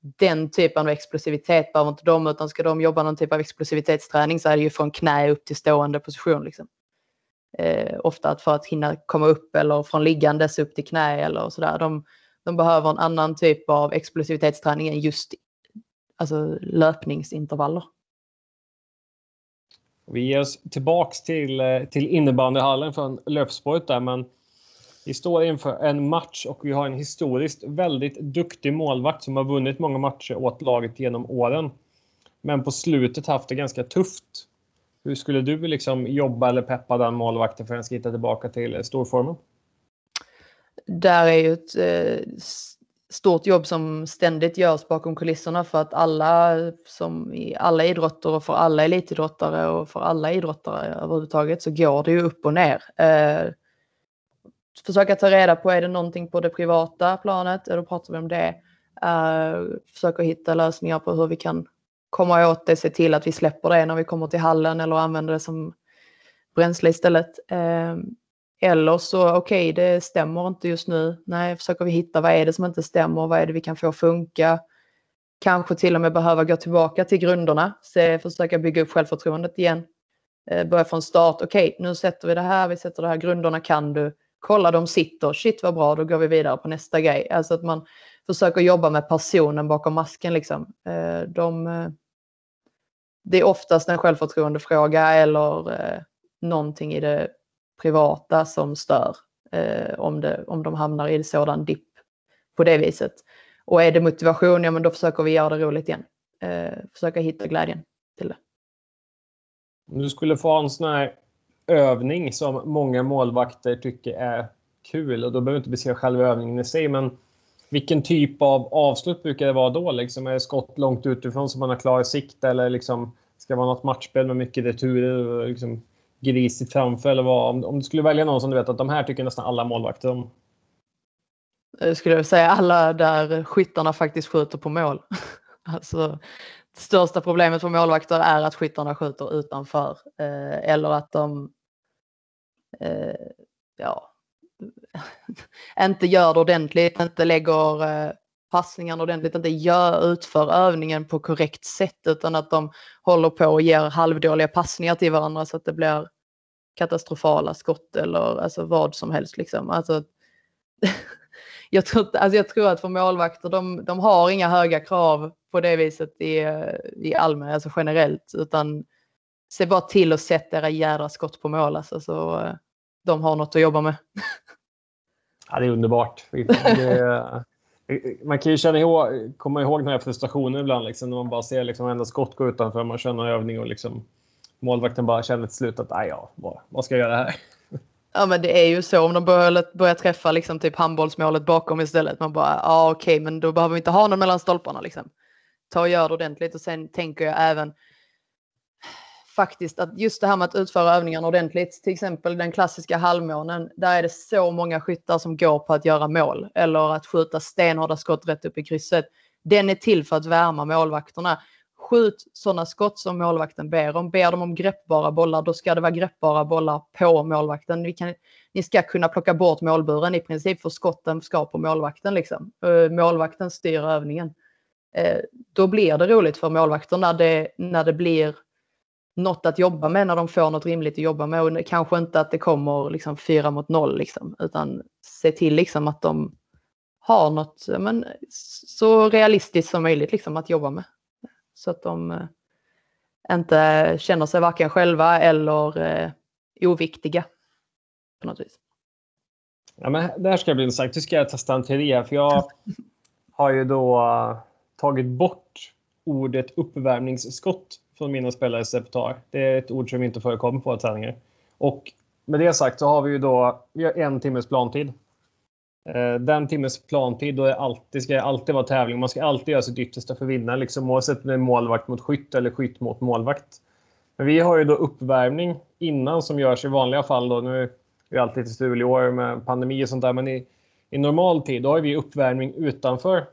den typen av explosivitet behöver inte de, utan ska de jobba någon typ av explosivitetsträning så är det ju från knä upp till stående position. Liksom. Eh, ofta för att hinna komma upp eller från liggandes upp till knä eller sådär. De, de behöver en annan typ av explosivitetsträning än just alltså, löpningsintervaller. Vi ger oss tillbaks till, eh, till innebandyhallen från löpspåret där, men vi står inför en match och vi har en historiskt väldigt duktig målvakt som har vunnit många matcher åt laget genom åren. Men på slutet haft det ganska tufft. Hur skulle du liksom jobba eller peppa den målvakten för att han ska hitta tillbaka till eh, storformen? Där är ju ett eh, stort jobb som ständigt görs bakom kulisserna för att alla som i alla idrotter och för alla elitidrottare och för alla idrottare överhuvudtaget så går det ju upp och ner. Eh, försöka ta reda på, är det någonting på det privata planet? Då pratar vi om det. Eh, försöka hitta lösningar på hur vi kan komma åt det, se till att vi släpper det när vi kommer till hallen eller använder det som bränsle istället. Eh, eller så, okej, okay, det stämmer inte just nu. Nej, försöker vi hitta vad är det som inte stämmer, vad är det vi kan få funka. Kanske till och med behöva gå tillbaka till grunderna, se, försöka bygga upp självförtroendet igen. Eh, börja från start, okej, okay, nu sätter vi det här, vi sätter det här, grunderna kan du. Kolla, de sitter, shit vad bra, då går vi vidare på nästa grej. Alltså att man försöker jobba med personen bakom masken liksom. Eh, de, eh, det är oftast en självförtroendefråga eller någonting i det privata som stör eh, om, det, om de hamnar i en sådan dipp på det viset. Och är det motivation, ja men då försöker vi göra det roligt igen. Eh, försöka hitta glädjen till det. Om du skulle få en sån här övning som många målvakter tycker är kul och då behöver du inte beskriva själva övningen i sig, men vilken typ av avslut brukar det vara då? Liksom, är det skott långt utifrån så man har klar sikt eller liksom, ska det vara något matchspel med mycket returer liksom, grisigt framför? Eller vad? Om, om du skulle välja någon som du vet att de här tycker nästan alla målvakter om. Jag skulle säga alla där skyttarna faktiskt skjuter på mål. alltså, största problemet för målvakter är att skyttarna skjuter utanför eh, eller att de eh, ja, inte gör det ordentligt, inte lägger eh, passningarna ordentligt, inte gör, utför övningen på korrekt sätt utan att de håller på och ger halvdåliga passningar till varandra så att det blir katastrofala skott eller alltså vad som helst. Liksom. Alltså, jag, tror, alltså jag tror att för målvakter, de, de har inga höga krav på det viset i, i allmän, alltså generellt, utan se bara till att sätta era jädra skott på mål alltså, så eh, de har något att jobba med. Ja, det är underbart. Det, man kan ju känna ihåg, komma ihåg den här frustrationen ibland liksom, när man bara ser liksom, enda skott gå utanför, man känner övning och liksom, målvakten bara känner till slut att ja, vad, vad ska jag göra här? Ja men det är ju så om de börjar, börjar träffa liksom typ handbollsmålet bakom istället. Man bara, ja okej okay, men då behöver vi inte ha någon mellan stolparna liksom. Ta och gör det ordentligt och sen tänker jag även faktiskt att just det här med att utföra övningarna ordentligt, till exempel den klassiska halvmånen, där är det så många skyttar som går på att göra mål eller att skjuta stenhårda skott rätt upp i krysset. Den är till för att värma målvakterna skjut sådana skott som målvakten ber om. Ber de om greppbara bollar, då ska det vara greppbara bollar på målvakten. Vi kan, ni ska kunna plocka bort målburen i princip, för skotten ska på målvakten. Liksom. Eh, målvakten styr övningen. Eh, då blir det roligt för målvakten när det, när det blir något att jobba med, när de får något rimligt att jobba med. Och kanske inte att det kommer liksom fyra mot noll, liksom, utan se till liksom att de har något men, så realistiskt som möjligt liksom, att jobba med. Så att de eh, inte känner sig varken själva eller eh, oviktiga på något vis. Ja, men det här ska bli intressant. Nu ska jag testa en teori för jag har ju då uh, tagit bort ordet uppvärmningsskott från mina spelares repertoar. Det är ett ord som inte förekommer på våra träningar. Och med det sagt så har vi ju då vi har en timmes plantid. Eh, den timmes plantid, då är alltid, ska det alltid vara tävling. Man ska alltid göra sitt yttersta för att vinna, liksom, oavsett om det är målvakt mot skytt eller skytt mot målvakt. Men vi har ju då uppvärmning innan som görs i vanliga fall. Då. Nu är det alltid lite strul i år med pandemi och sånt där, men i, i normal tid då har vi uppvärmning utanför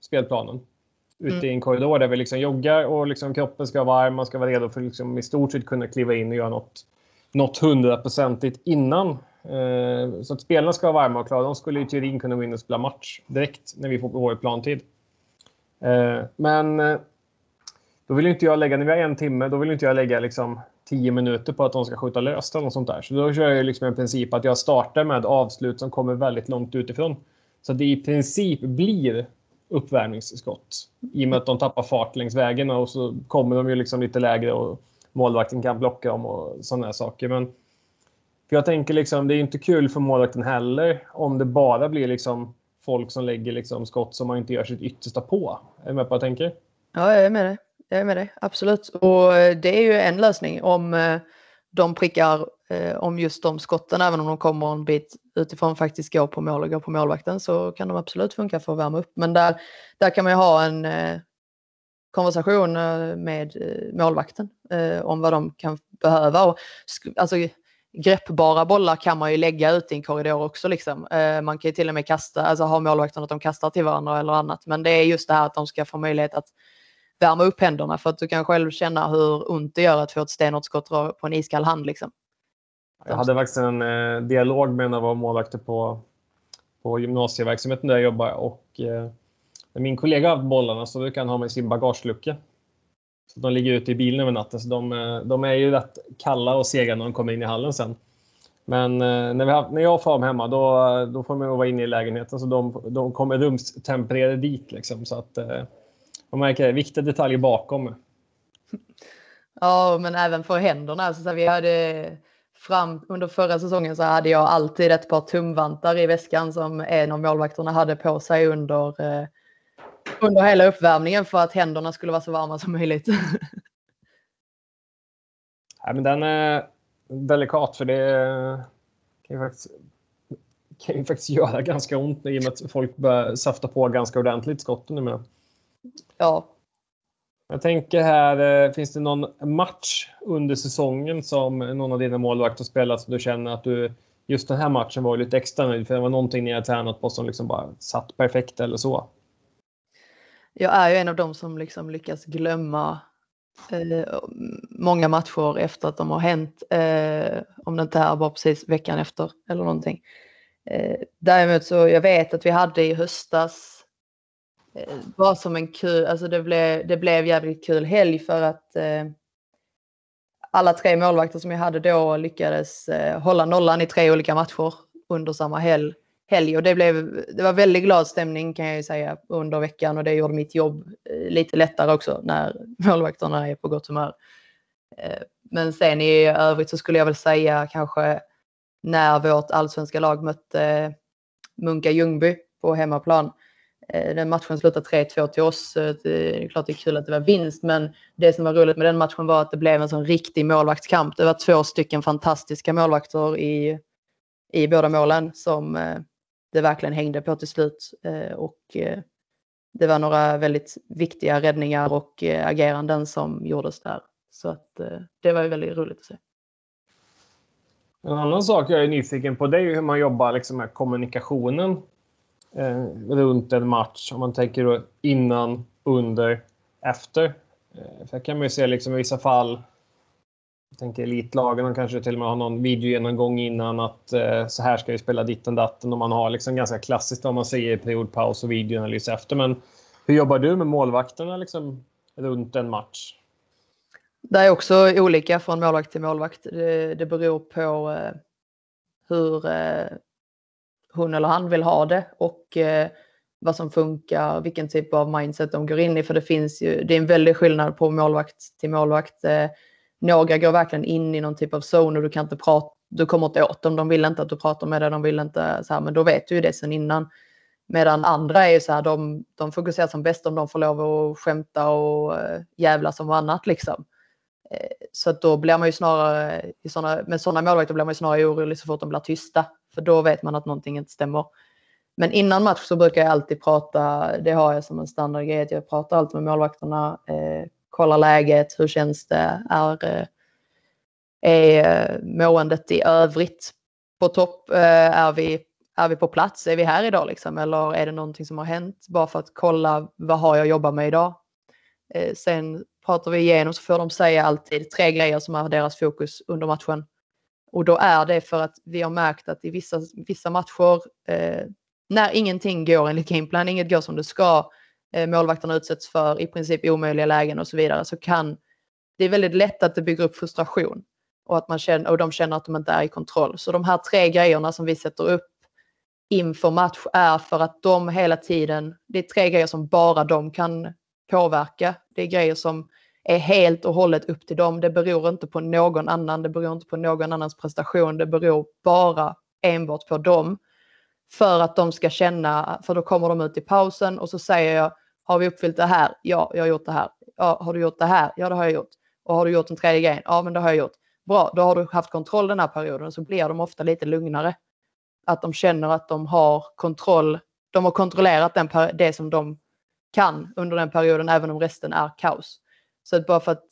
spelplanen. Ute mm. i en korridor där vi liksom joggar och liksom kroppen ska vara varm. Man ska vara redo för att liksom i stort sett kunna kliva in och göra något, något hundraprocentigt innan Eh, så att spelarna ska vara varma och klara. De skulle i teorin kunna gå in och spela match direkt när vi får vår plantid. Eh, men eh, då vill inte jag lägga, när vi har en timme, då vill inte jag lägga liksom tio minuter på att de ska skjuta löst eller något sånt där. Så då kör jag liksom en princip att jag startar med avslut som kommer väldigt långt utifrån. Så det i princip blir uppvärmningsskott. I och med att de tappar fart längs vägen och så kommer de ju liksom lite lägre och målvakten kan blocka dem och sådana saker. Men för jag tänker liksom, det är inte kul för målvakten heller om det bara blir liksom folk som lägger liksom skott som man inte gör sitt yttersta på. Är du med på vad jag tänker? Ja, jag är med dig. Jag är med dig, absolut. Och eh, det är ju en lösning om eh, de prickar eh, om just de skotten, även om de kommer en bit utifrån faktiskt går på mål och går på målvakten så kan de absolut funka för att värma upp. Men där, där kan man ju ha en eh, konversation eh, med eh, målvakten om vad de kan behöva. Och, alltså, greppbara bollar kan man ju lägga ut i en korridor också. Liksom. Eh, man kan ju till och med kasta, alltså ha målvakterna att de kastar till varandra eller annat. Men det är just det här att de ska få möjlighet att värma upp händerna för att du kan själv känna hur ont det gör att få ett stenhårt skott på en iskall hand. Liksom. Jag hade faktiskt en eh, dialog med en av våra målvakter på, på gymnasieverksamheten där jag jobbar och eh, när min kollega har haft bollarna så brukar han ha med i sin bagagelucka. Så de ligger ute i bilen över natten så de, eh, de är ju rätt kalla och sega när de kommer in i hallen sen. Men eh, när, vi har, när jag får dem hemma då, då får man vara inne i lägenheten så de, de kommer rumstempererade dit. Liksom, så att, eh, man märker det, viktiga detaljer bakom. Ja, men även för händerna. Alltså, vi hade, fram under förra säsongen så hade jag alltid ett par tumvantar i väskan som en av målvakterna hade på sig under, eh, under hela uppvärmningen för att händerna skulle vara så varma som möjligt. ja, men den är delikat för det kan ju faktiskt, kan ju faktiskt göra ganska ont i och med att folk börjar safta på ganska ordentligt skotten numera. Ja. Jag tänker här, eh, finns det någon match under säsongen som någon av dina målvakter spelat som du känner att du just den här matchen var lite extra nöjd för det var någonting ni hade tränat på som liksom bara satt perfekt eller så? Jag är ju en av dem som liksom lyckas glömma eh, många matcher efter att de har hänt. Eh, om det inte är bara precis veckan efter eller någonting. Eh, däremot så jag vet att vi hade i höstas Eh, som en kul, alltså det blev, det blev jävligt kul helg för att eh, alla tre målvakter som jag hade då lyckades eh, hålla nollan i tre olika matcher under samma helg. helg. Och det, blev, det var väldigt glad stämning kan jag ju säga under veckan och det gjorde mitt jobb eh, lite lättare också när målvakterna är på gott humör. Eh, men sen i övrigt så skulle jag väl säga kanske när vårt allsvenska lag mötte eh, Munka Ljungby på hemmaplan Eh, Eh, den matchen slutade 3-2 till oss. Eh, det är klart det är kul att det var vinst, men det som var roligt med den matchen var att det blev en sån riktig målvaktskamp. Det var två stycken fantastiska målvakter i, i båda målen som eh, det verkligen hängde på till slut. Och det var några väldigt viktiga räddningar och ageranden som gjordes där. Så att det var ju väldigt roligt att se. En annan sak jag är nyfiken på det är hur man jobbar liksom med kommunikationen eh, runt en match. Om man tänker då innan, under, efter. Eh, för kan man ju se liksom i vissa fall, jag tänker elitlagen, de kanske till och med har någon videogenomgång innan att eh, så här ska vi spela ditten datten och man har liksom ganska klassiskt vad man säger periodpaus och videoanalys efter. Men hur jobbar du med målvakterna liksom runt en match? Det är också olika från målvakt till målvakt. Det, det beror på eh, hur eh, hon eller han vill ha det och eh, vad som funkar, vilken typ av mindset de går in i. För det finns ju, det är en väldig skillnad på målvakt till målvakt. Eh, några går verkligen in i någon typ av zone och du kan inte prata, du kommer inte åt dem, de vill inte att du pratar med dig, de vill inte så här, men då vet du ju det sen innan. Medan andra är ju så här, de, de fokuserar som bäst om de får lov att skämta och eh, jävla som annat liksom. Eh, så då blir man ju snarare, i såna, med sådana målvakter blir man ju snarare orolig så fort de blir tysta. För då vet man att någonting inte stämmer. Men innan match så brukar jag alltid prata, det har jag som en standardgrej, att jag pratar alltid med målvakterna, eh, kollar läget, hur känns det, är, eh, är eh, måendet i övrigt på topp, eh, är, vi, är vi på plats, är vi här idag liksom, eller är det någonting som har hänt? Bara för att kolla, vad har jag jobbat med idag? Eh, sen pratar vi igenom så får de säga alltid tre grejer som är deras fokus under matchen. Och då är det för att vi har märkt att i vissa, vissa matcher, eh, när ingenting går enligt gameplan, inget går som det ska, eh, målvakterna utsätts för i princip omöjliga lägen och så vidare, så kan det är väldigt lätt att det bygger upp frustration och att man känner, och de känner att de inte är i kontroll. Så de här tre grejerna som vi sätter upp inför match är för att de hela tiden, det är tre grejer som bara de kan påverka. Det är grejer som är helt och hållet upp till dem. Det beror inte på någon annan, det beror inte på någon annans prestation, det beror bara enbart på dem. För att de ska känna, för då kommer de ut i pausen och så säger jag, har vi uppfyllt det här? Ja, jag har gjort det här. Ja, har du gjort det här? Ja, det har jag gjort. Och har du gjort en tredje grej? Ja, men det har jag gjort. Bra, då har du haft kontroll den här perioden så blir de ofta lite lugnare. Att de känner att de har kontroll. De har kontrollerat den, det som de kan under den perioden, även om resten är kaos. Så att bara för att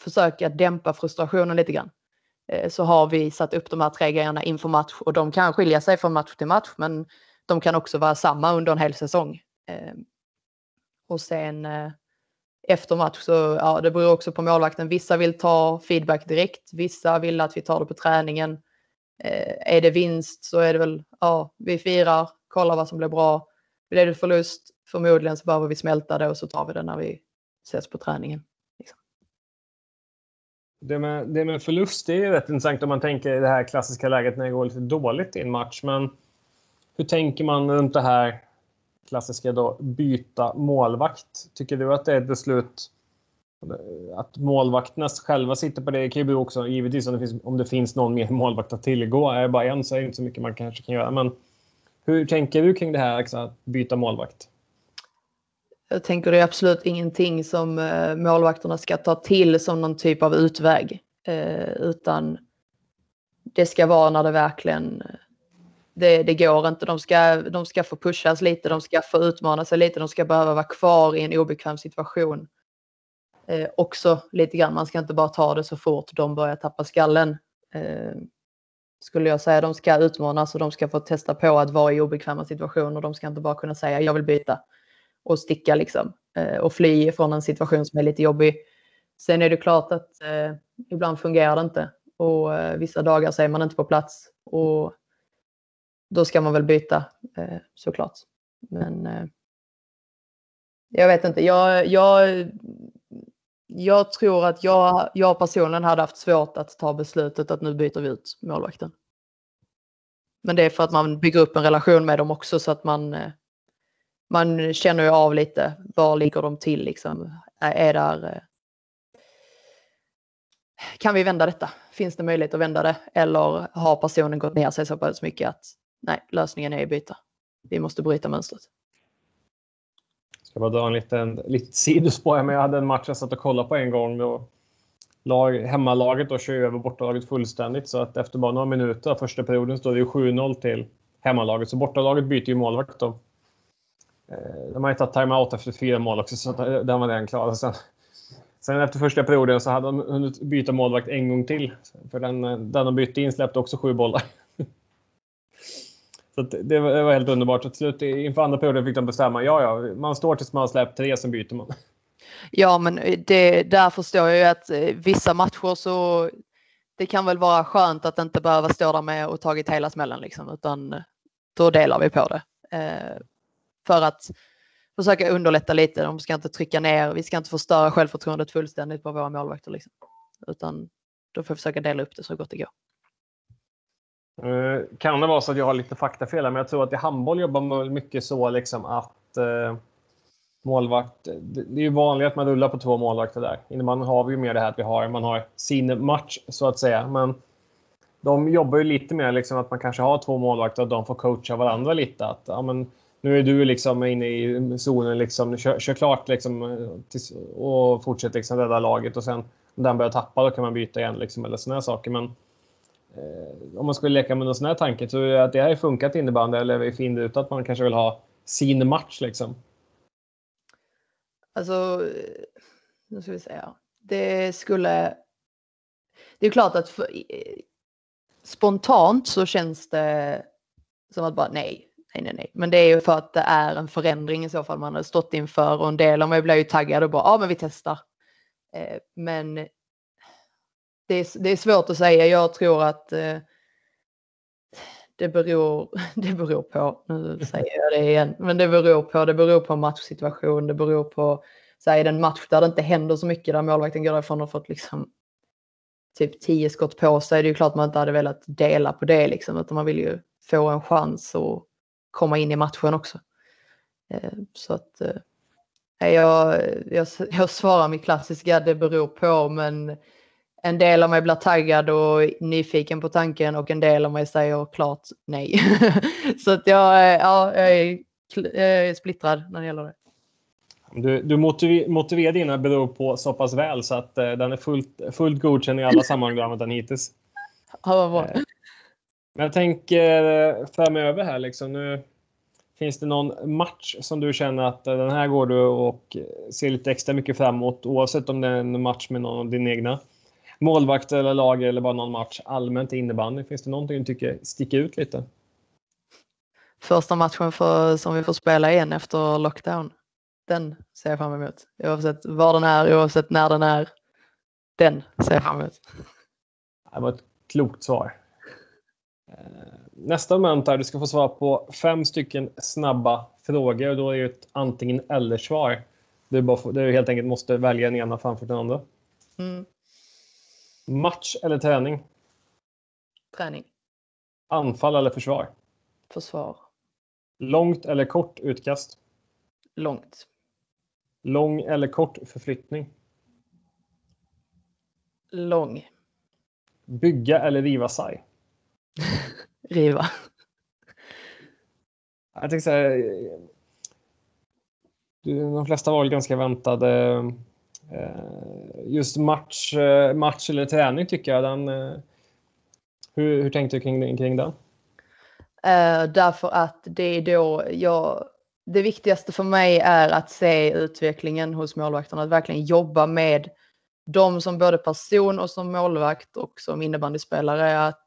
försöka dämpa frustrationen lite grann eh, så har vi satt upp de här tre grejerna inför match och de kan skilja sig från match till match men de kan också vara samma under en hel säsong. Ehm, och sen eh, efter match så ja, det beror också på målvakten. Vissa vill ta feedback direkt, vissa vill att vi tar det på träningen. Eh, är det vinst så är det väl, ja, vi firar, kollar vad som blir bra. Blir det förlust, förmodligen så behöver vi smälta det och så tar vi det när vi ses på träningen. Det, med, det med förlust är ju rätt intressant om man tänker i det här klassiska läget när det går lite dåligt i en match. Men hur tänker man runt det här klassiska då, byta målvakt? Tycker du att det är ett beslut att målvakterna själva sitter på det? Det kan ju bero också givetvis om det, finns, om det finns någon mer målvakt att tillgå. Är det bara en så är det inte så mycket man kanske kan göra. Men hur tänker du kring det här att byta målvakt? Jag tänker det är absolut ingenting som eh, målvakterna ska ta till som någon typ av utväg. Eh, utan det ska vara när det verkligen eh, det, det går inte. De ska, de ska få pushas lite, de ska få utmana sig lite, de ska behöva vara kvar i en obekväm situation. Eh, också lite grann, man ska inte bara ta det så fort de börjar tappa skallen. Eh, skulle jag säga. De ska utmanas och de ska få testa på att vara i obekväma situationer. De ska inte bara kunna säga jag vill byta och sticka liksom eh, och fly från en situation som är lite jobbig. Sen är det klart att eh, ibland fungerar det inte och eh, vissa dagar så är man inte på plats och då ska man väl byta eh, såklart. Men eh, jag vet inte. Jag, jag, jag tror att jag, jag personligen hade haft svårt att ta beslutet att nu byter vi ut målvakten. Men det är för att man bygger upp en relation med dem också så att man, eh, man känner ju av lite var ligger de till liksom. Är där, eh, kan vi vända detta? Finns det möjlighet att vända det? Eller har personen gått ner sig så pass mycket att nej, lösningen är att byta. Vi måste bryta mönstret. Jag ska bara dra en liten, sidospår. Men jag hade en match jag satt och kollade på en gång. Då lag, hemmalaget då kör över bortalaget fullständigt. Så att efter bara några minuter av första perioden står det 7-0 till hemmalaget. Så bortalaget byter ju målvakt då. Eh, de har ju tagit timeout efter fyra mål också, så eh, den var den klar. Sen, sen efter första perioden så hade de hunnit byta målvakt en gång till. För den, eh, den de bytte in släppte också sju bollar. Så det var, det, var, helt underbart. Så till slut inför andra perioden fick de bestämma. Ja, ja, man står tills man har släppt tre, sen byter man. Ja, men det, där förstår jag ju att vissa matcher så det kan väl vara skönt att inte behöva stå där med och tagit hela smällen liksom, utan då delar vi på det. För att försöka underlätta lite. De ska inte trycka ner. Vi ska inte förstöra självförtroendet fullständigt på våra målvakter liksom. Utan då får vi försöka dela upp det så gott det går. Uh, kan det vara så att jag har lite faktafel men jag tror att i handboll jobbar man mycket så liksom att uh, målvakt, det, det är ju vanligt att man rullar på två målvakter där. Man har vi ju mer det här att vi har, man har sin match så att säga. Men de jobbar ju lite mer liksom att man kanske har två målvakter och de får coacha varandra lite. Att, ja, men, nu är du liksom inne i zonen, liksom, kör, kör klart liksom, eh, tills, och fortsätter liksom rädda laget och sen om den börjar tappa då kan man byta igen liksom, eller sådana saker. Men Eh, om man skulle leka med någon sån här tanke, tror du att det har funkat innebandy eller är fint att man kanske vill ha sin match liksom? Alltså, eh, nu ska vi säga. Det skulle... Det är klart att för, spontant så känns det som att bara nej, nej, nej, nej. Men det är ju för att det är en förändring i så fall man har stått inför och en del av mig blir ju taggad och bara ja, men vi testar. Eh, men det är, det är svårt att säga. Jag tror att eh, det, beror, det beror på, nu säger jag det igen, men det beror på, det beror på matchsituation, det beror på, så här, är det en match där det inte händer så mycket, där målvakten går därifrån och fått liksom typ tio skott på sig, det är ju klart man inte hade velat dela på det liksom, utan man vill ju få en chans och komma in i matchen också. Eh, så att eh, jag, jag, jag svarar mitt klassiska, det beror på, men en del av mig blir taggad och nyfiken på tanken och en del av mig säger klart nej. så att jag, ja, jag, är, jag är splittrad när det gäller det. Du, du motiver, motiverar dina beror på så pass väl så att den är fullt, fullt godkänd i alla sammanhang du använt den hittills. Ja, vad bra. Men jag tänker uh, framöver här liksom. Nu, finns det någon match som du känner att den här går du och ser lite extra mycket framåt oavsett om det är en match med någon av dina egna målvakt eller lag eller bara någon match allmänt i innebandy? Finns det någonting du tycker sticker ut lite? Första matchen för, som vi får spela igen efter lockdown. Den ser jag fram emot. Oavsett var den är, oavsett när den är. Den ser jag fram emot. Det var ett klokt svar. Nästa moment är du ska få svara på fem stycken snabba frågor och då är det ett antingen eller svar. Du, bara, du helt enkelt måste välja den ena framför den andra. Mm. Match eller träning? Träning. Anfall eller försvar? Försvar. Långt eller kort utkast? Långt. Lång eller kort förflyttning? Lång. Bygga eller riva sarg? Riva. Jag tänkte säga, de flesta var ganska väntade. Eh, just match, eh, match eller träning tycker jag. Den, eh, hur, hur tänkte du kring, kring den? därför att det är då jag det viktigaste för mig är att se utvecklingen hos målvakterna, att verkligen jobba med dem som både person och som målvakt och som innebandyspelare. Att, eh,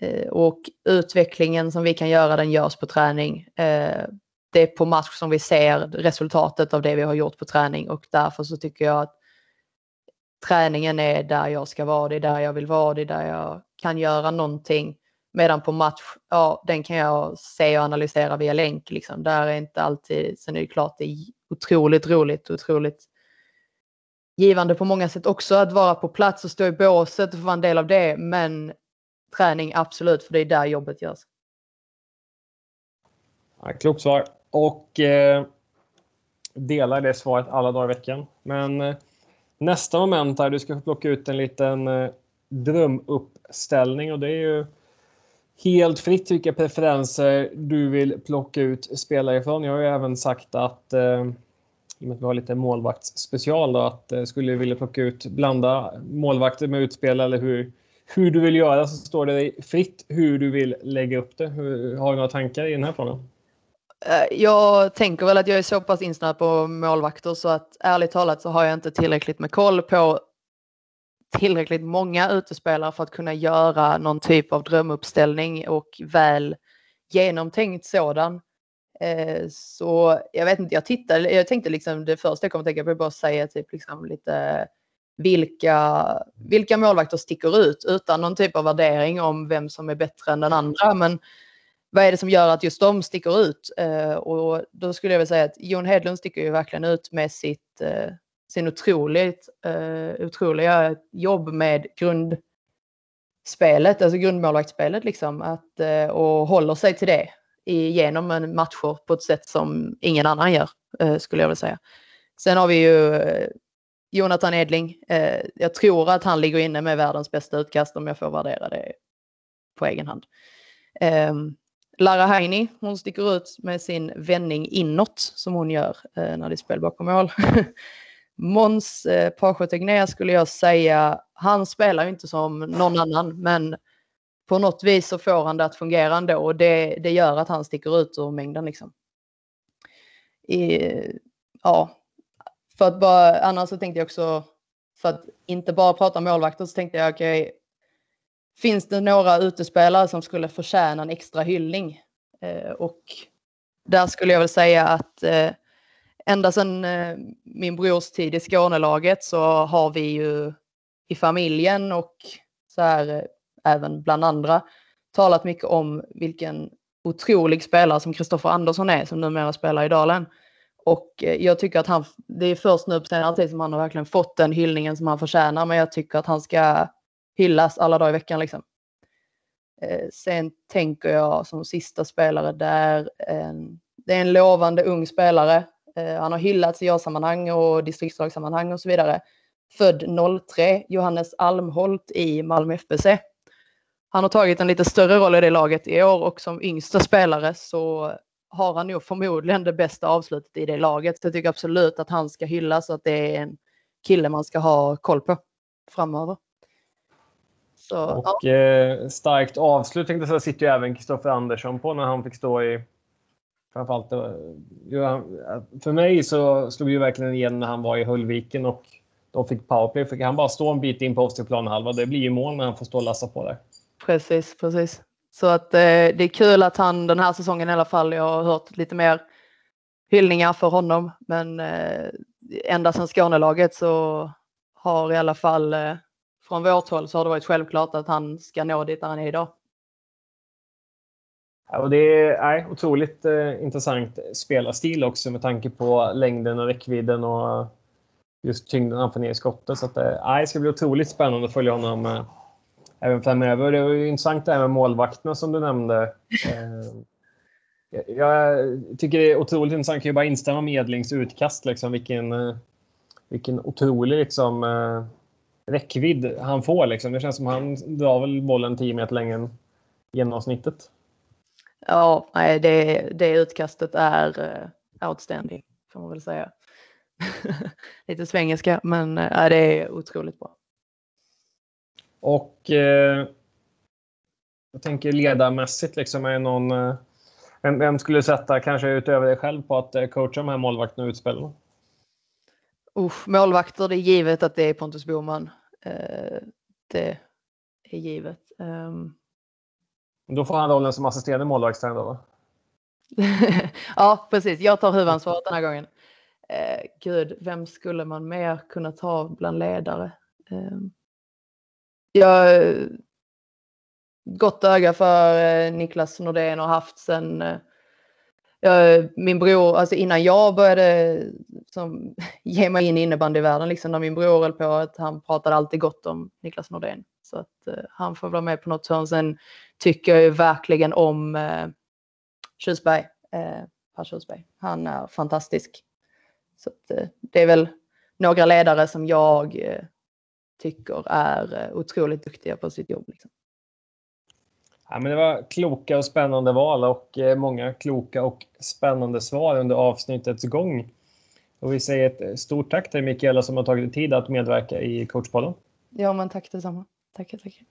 Eh, och utvecklingen som vi kan göra, den görs på träning. Eh, det är på match som vi ser resultatet av det vi har gjort på träning och därför så tycker jag att träningen är där jag ska vara, det är där jag vill vara, det är där jag kan göra någonting Medan på match, ja, den kan jag se och analysera via länk. Liksom. Där är inte alltid, sen är det klart det är otroligt roligt och otroligt givande på många sätt också att vara på plats och stå i båset och få vara en del av det. Men träning absolut, för det är där jobbet görs. Ja, klokt svar. Och eh, delar det svaret alla dagar i veckan. Men eh, nästa moment här, du ska få plocka ut en liten eh, drömuppställning och det är ju helt fritt vilka preferenser du vill plocka ut spelare ifrån. Jag har ju även sagt att eh, i och med att vi har lite målvaktsspecial då, att eh, skulle vilja plocka ut blanda målvakter med utspel eller hur, hur du vill göra så står det dig fritt hur du vill lägga upp det. Hur, har du några tankar i den här frågan? Eh, jag tänker väl att jag är så pass insnöad på målvakter så att ärligt talat så har jag inte tillräckligt med koll på tillräckligt många utespelare för att kunna göra någon typ av drömuppställning och väl genomtänkt sådan. Eh, så jag vet inte, jag tittade, jag tänkte liksom det första jag kom att tänka på är att säga typ liksom lite vilka, vilka målvakter sticker ut utan någon typ av värdering om vem som är bättre än den andra. Men vad är det som gör att just de sticker ut? Eh, och då skulle jag vilja säga att Jon Hedlund sticker ju verkligen ut med sitt eh, sin otroligt, eh, otroliga jobb med grundspelet, alltså grundmålvaktsspelet liksom, att, eh, och håller sig till det genom en matcher på ett sätt som ingen annan gör, eh, skulle jag vilja säga. Sen har vi ju eh, Jonathan Edling. Eh, jag tror att han ligger inne med världens bästa utkast om jag får värdera det på egen hand. Eh, Lara Heini, hon sticker ut med sin vändning inåt som hon gör eh, när det är spel bakom mål. Måns eh, Pacho skulle jag säga, han spelar ju inte som någon annan, men på något vis så får han det att fungera ändå och det, det gör att han sticker ut ur mängden. Liksom. I, ja, för att bara, annars så tänkte jag också, för att inte bara prata målvakter så tänkte jag, okej, okay, finns det några utespelare som skulle förtjäna en extra hyllning? Eh, och där skulle jag väl säga att eh, ända sedan eh, min brors tid i Skånelaget så har vi ju i familjen och så här eh, även bland andra talat mycket om vilken otrolig spelare som Kristoffer Andersson är som numera spelar i Dalen. Och eh, jag tycker att han, det är först nu på senare tid som han har verkligen fått den hyllningen som han förtjänar, men jag tycker att han ska hyllas alla dagar i veckan liksom. Eh, sen tänker jag som sista spelare där, det är en lovande ung spelare eh, han har hyllats i A-sammanhang och distriktslagssammanhang och så vidare. Född 03, Johannes Almholt i Malmö FBC. Han har tagit en lite större roll i det laget i år och som yngsta spelare så har han nog förmodligen det bästa avslutet i det laget. Så jag tycker absolut att han ska hyllas och att det är en kille man ska ha koll på framöver. Så, och ja. eh, starkt avslut tänkte jag sitter ju även Kristoffer Andersson på när han fick stå i framförallt för mig så slog ju verkligen igen när han var i Höllviken och de fick powerplay. Fick han bara stå en bit in på offensiv planhalva. Det blir ju mål när han får stå och lassa på där. Precis, precis. Så att eh, det är kul att han den här säsongen i alla fall, jag har hört lite mer hyllningar för honom. Men eh, ända sedan Skånelaget så har i alla fall eh, från vårt håll så har det varit självklart att han ska nå dit där han är idag. Ja, och det är nej, otroligt eh, intressant spelarstil också med tanke på längden och räckvidden och just tyngden han får ner i skottet. Så att, eh, det ska bli otroligt spännande att följa honom eh, även framöver. Det var ju intressant det här med målvakterna som du nämnde. Eh, jag tycker det är otroligt intressant. Jag kan ju bara instämma med Edlings utkast. Liksom, vilken, eh, vilken otrolig liksom, eh, räckvidd han får. Liksom. Det känns som han drar väl bollen 10 meter längre än genomsnittet. Ja, nej, det, det utkastet är outstanding får man väl säga. Lite svengelska, men det är otroligt bra. Och eh, jag tänker ledarmässigt, liksom, är någon, eh, vem, vem, skulle sätta, kanske utöver dig själv, på att eh, coacha de här målvakterna och utspelen? Usch, målvakter, det är givet att det är Pontus Boman. Eh, det är givet. Um... Då får han rollen som assisterande målvaktstränare då? ja, precis. Jag tar huvudansvaret den här gången. Eh, gud, vem skulle man mer kunna ta bland ledare? Eh, jag eh, gott öga för eh, Niklas Nordén och haft sen eh, jag, min bror, alltså innan jag började som, ge mig in i innebandyvärlden, liksom när min bror höll på, att han pratade alltid gott om Niklas Nordén. Så att eh, han får vara med på något hörn. Sen tycker jag ju verkligen om eh, Kjusberg, eh, Per Kjusberg. Han är fantastisk. Så att, eh, det är väl några ledare som jag tycker är otroligt duktiga på sitt jobb. Liksom. Ja, men det var kloka och spännande val och eh, många kloka och spännande svar under avsnittets gång. Och vi säger ett stort tack till Mikaela som har tagit tid att medverka i coachpodden. Ja, men tack detsamma. Tackar, tackar.